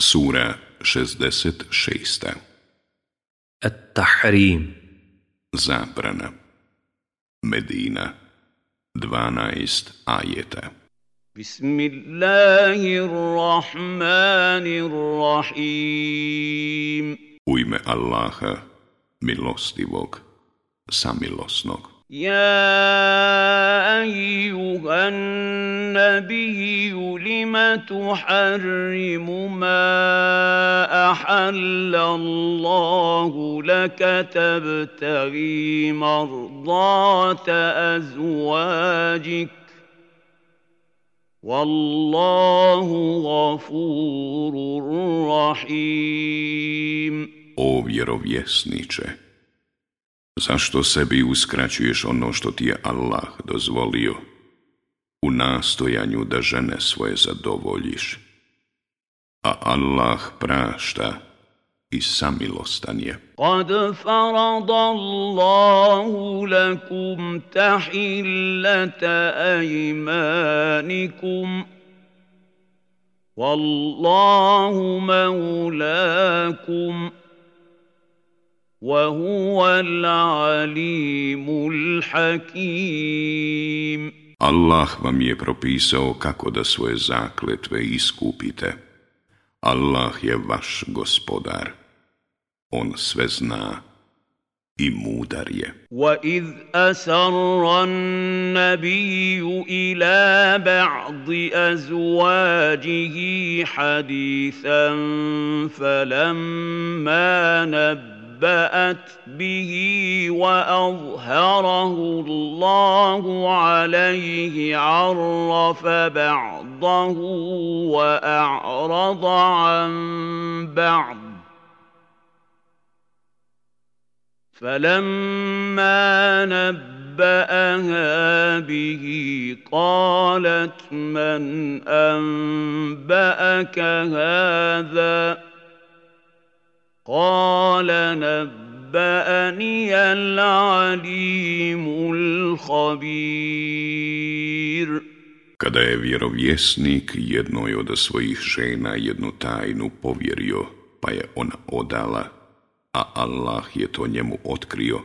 Sura 66. At-Tahrim. Zabrana. Medina. 12 ajeta. Bismillahirrahmanirrahim. U ime Allaha, milostivog, samilosnog. يا ايها النبي لم تحرم ما احل الله لك تبتغي مرضات ازواجك والله غفور رحيم. Zašto sebi uskraćuješ ono što ti je Allah dozvolio u nastojanju da žene svoje zadovoljiš? A Allah prašta i samilostan je. Qad faradallahu lakum tahillata ajmanikum. Wallahu maulakum. وهو العليم الحكيم Allah vam je propisao kako da svoje zakletve iskupite. Allah je vaš gospodar. On sve zna i mudar je. وإذ أسر النبي إلى بعض أزواجه حديثا فلما نبأت به وأظهره الله عليه عرف بعضه وأعرض عن بعض. فلما نبأها به قالت من أنبأك هذا؟ قال نبأني العليم الخبير Kada je vjerovjesnik jednoj od svojih žena jednu tajnu povjerio, pa je ona odala, a Allah je to njemu otkrio,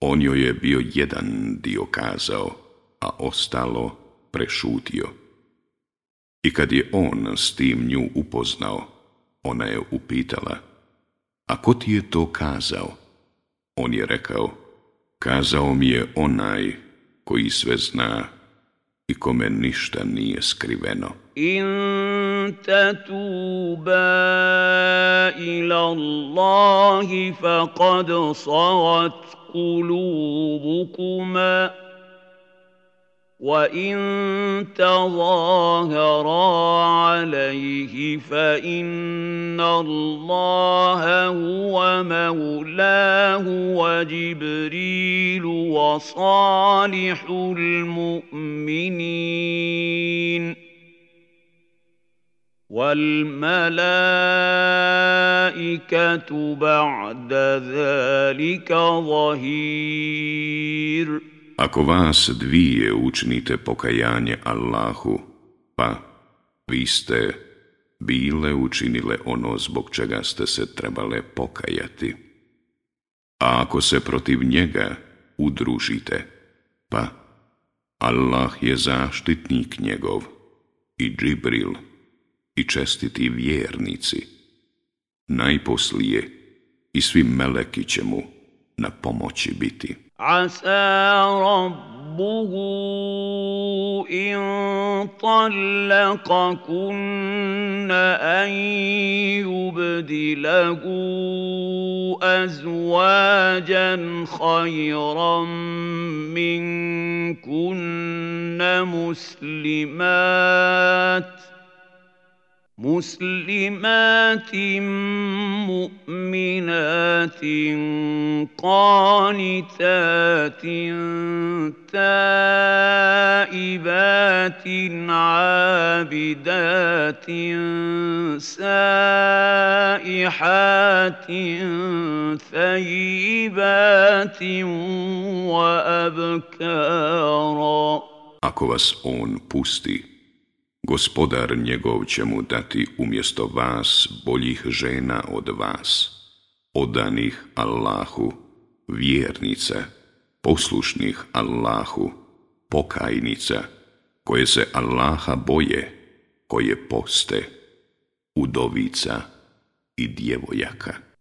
on joj je bio jedan dio kazao, a ostalo prešutio. I kad je on s tim nju upoznao, ona je upitala, a ko ti je to kazao? On je rekao, kazao mi je onaj koji sve zna i kome ništa nije skriveno. In tatuba ila Allahi faqad sarat kulubukuma. وإن تظاهرا عليه فإن الله هو مولاه وجبريل وصالح المؤمنين والملائكة بعد ذلك ظهير Ako vas dvije učinite pokajanje Allahu, pa vi ste bile učinile ono zbog čega ste se trebale pokajati. A ako se protiv njega udružite, pa Allah je zaštitnik njegov i Džibril i čestiti vjernici. Najposlije i svi meleki će mu na pomoći biti. عسى ربه إن طلقكن أن يبدله أزواجا خيرا منكن مسلمات مسلمات مؤمنات قانتات تائبات عابدات سائحات ثيبات وأبكارا Ako vas on pusti, Gospodar njegov će mu dati umjesto vas boljih žena od vas, odanih Allahu, vjernica, poslušnih Allahu, pokajnica, koje se Allaha boje, koje poste, udovica i djevojaka.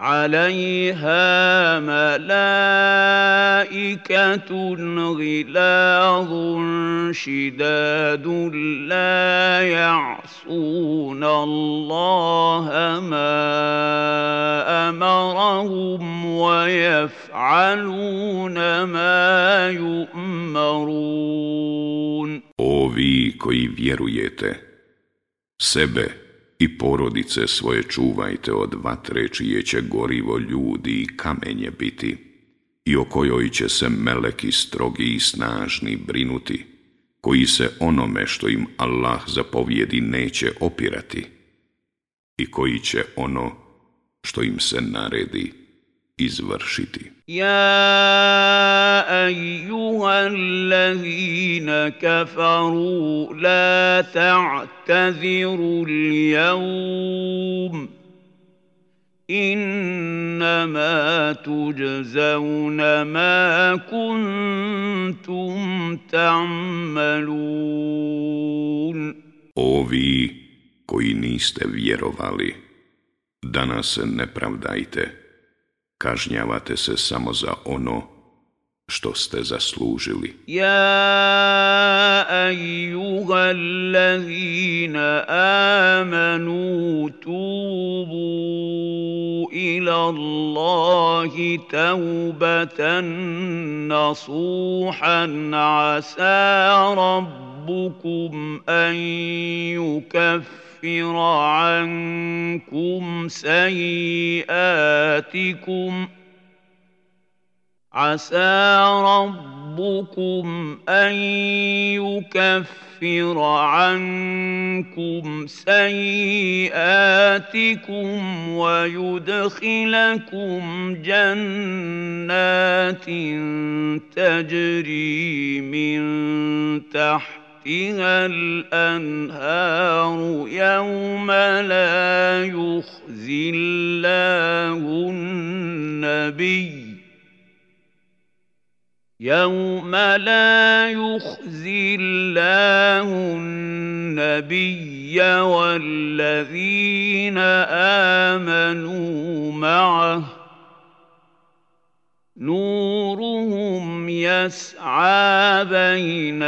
عليها ملائكة غلاظ شداد لا يعصون الله ما أمرهم ويفعلون ما يؤمرون. Ovi koji vjerujete, sebe i porodice svoje čuvajte od vatre čije će gorivo ljudi i kamenje biti i o kojoj će se meleki strogi i snažni brinuti, koji se onome što im Allah zapovjedi neće opirati i koji će ono što im se naredi izvršiti. يا ايها الذين كفروا لا تعتذروا اليوم انما تجزون ما كنتم تعملون Ovi koji niste vjerovali, danas ne pravdajte. Kažnjavate se samo za ono što ste zaslužili. Ja ejuha allazina amanu tubu ila Allahi taubatan nasuhan asa rabbukum an yukaffir يكفر عنكم سيئاتكم. عسى ربكم أن يكفر عنكم سيئاتكم ويدخلكم جنات تجري من تحت تحتها الأنهار يوم لا يخزي الله النبي. يوم لا يخزي الله النبي والذين آمنوا معه. نورهم يسعى بين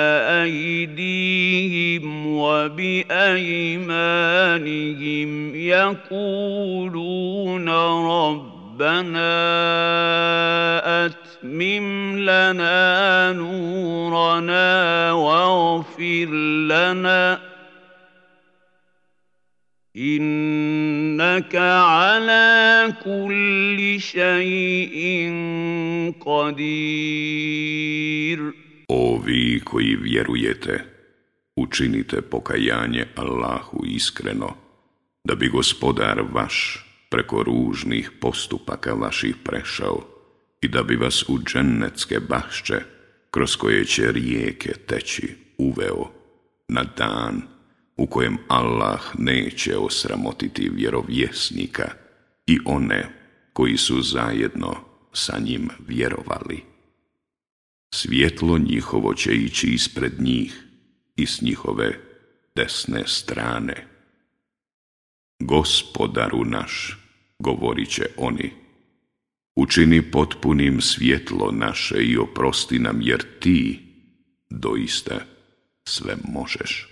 أيديهم وبأيمانهم يقولون ربنا أتمم لنا نورنا واغفر لنا إنك على كل شيء قدير Ovi koji vjerujete, učinite pokajanje Allahu iskreno, da bi gospodar vaš preko ružnih postupaka vaših prešao i da bi vas u džennetske bašće, kroz koje će rijeke teći, uveo na dan u kojem Allah neće osramotiti vjerovjesnika i one koji su zajedno sa njim vjerovali. Svjetlo njihovo će ići ispred njih i s njihove desne strane. Gospodaru naš, govorit će oni, učini potpunim svjetlo naše i oprosti nam jer ti doista sve možeš.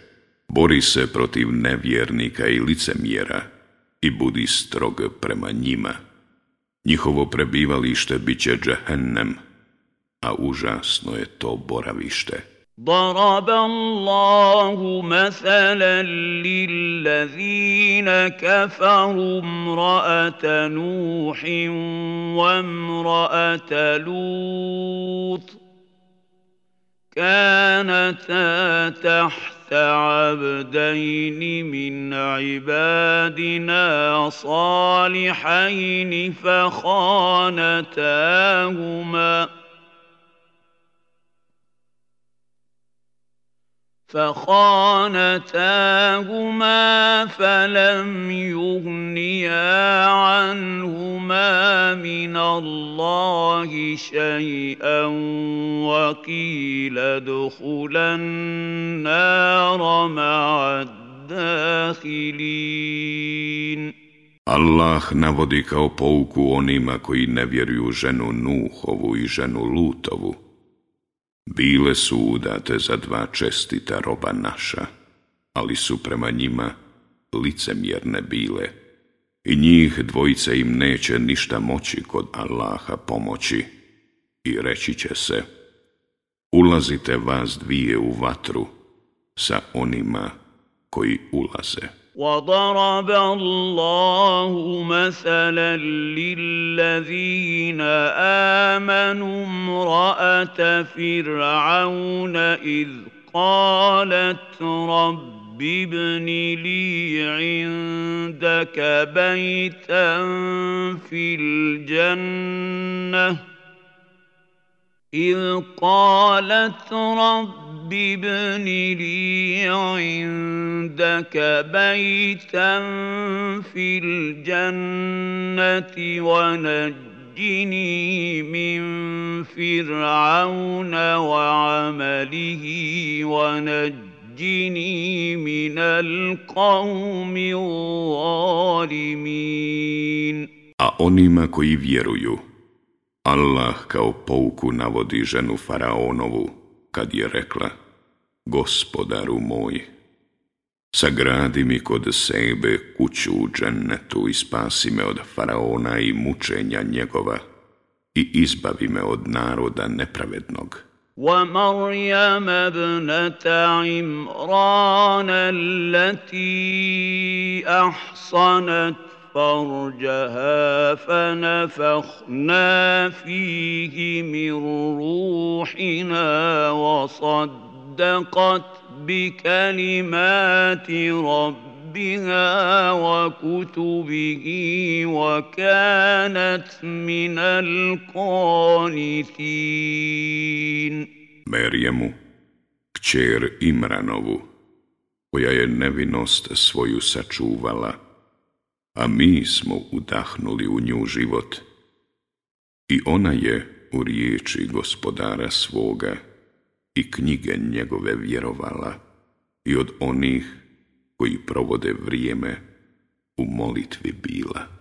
bori se protiv nevjernika i licemjera i budi strog prema njima. Njihovo prebivalište bit će džehennem, a užasno je to boravište. ضرب الله مثلا للذين كفروا امراه نوح وامراه لوط كانتا تحت عبدين من عبادنا صالحين فخانتاهما. فخانتاهما فلم يغنيا عنهما من الله شيئا وقيل ادخلا النار مع الداخلين. الله navodi kao بوكو onima koji ne vjeruju ženu Nuhovu i ženu Lutovu. Bile su udate za dva čestita roba naša, ali su prema njima licemjerne bile i njih dvojice im neće ništa moći kod Allaha pomoći i reći će se ulazite vas dvije u vatru sa onima koji ulaze. وضرب الله مثلا للذين امنوا امراه فرعون اذ قالت رب ابن لي عندك بيتا في الجنه إذ قالت رب ابن لي عندك بيتا في الجنة ونجني من فرعون وعمله ونجني من القوم الظالمين. A onima koji vjeruju Allah kao pouku navodi ženu Faraonovu, kad je rekla, Gospodaru moj, sagradi mi kod sebe kuću u džennetu i spasi me od Faraona i mučenja njegova i izbavi me od naroda nepravednog. ومريم ابنة عمران التي أحصنت فرجها فنفخنا فيه من روحنا وصدقت بكلمات ربها وكتبه وكانت من القانتين. Merjemu, kćer Imranovu, koja je nevinost svoju sačuvala, a mi smo udahnuli u nju život. I ona je u riječi gospodara svoga i knjige njegove vjerovala i od onih koji provode vrijeme u molitvi bila.